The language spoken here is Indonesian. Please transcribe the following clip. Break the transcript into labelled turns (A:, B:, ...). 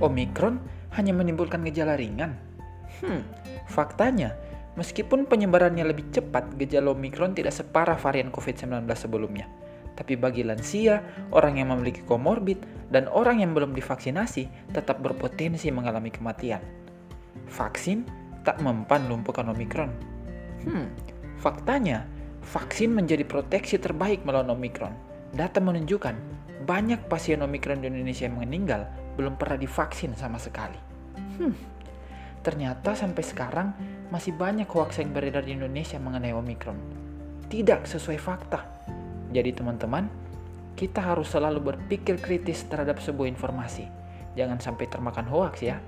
A: Omikron hanya menimbulkan gejala ringan. Hmm, faktanya, meskipun penyebarannya lebih cepat, gejala Omikron tidak separah varian COVID-19 sebelumnya. Tapi bagi lansia, orang yang memiliki komorbid, dan orang yang belum divaksinasi tetap berpotensi mengalami kematian. Vaksin tak mempan lumpuhkan Omikron. Hmm, faktanya, vaksin menjadi proteksi terbaik melawan Omikron. Data menunjukkan banyak pasien Omikron di Indonesia yang meninggal belum pernah divaksin sama sekali. Hmm, ternyata sampai sekarang masih banyak hoax yang beredar di Indonesia mengenai Omikron. Tidak sesuai fakta. Jadi teman-teman, kita harus selalu berpikir kritis terhadap sebuah informasi. Jangan sampai termakan hoax ya.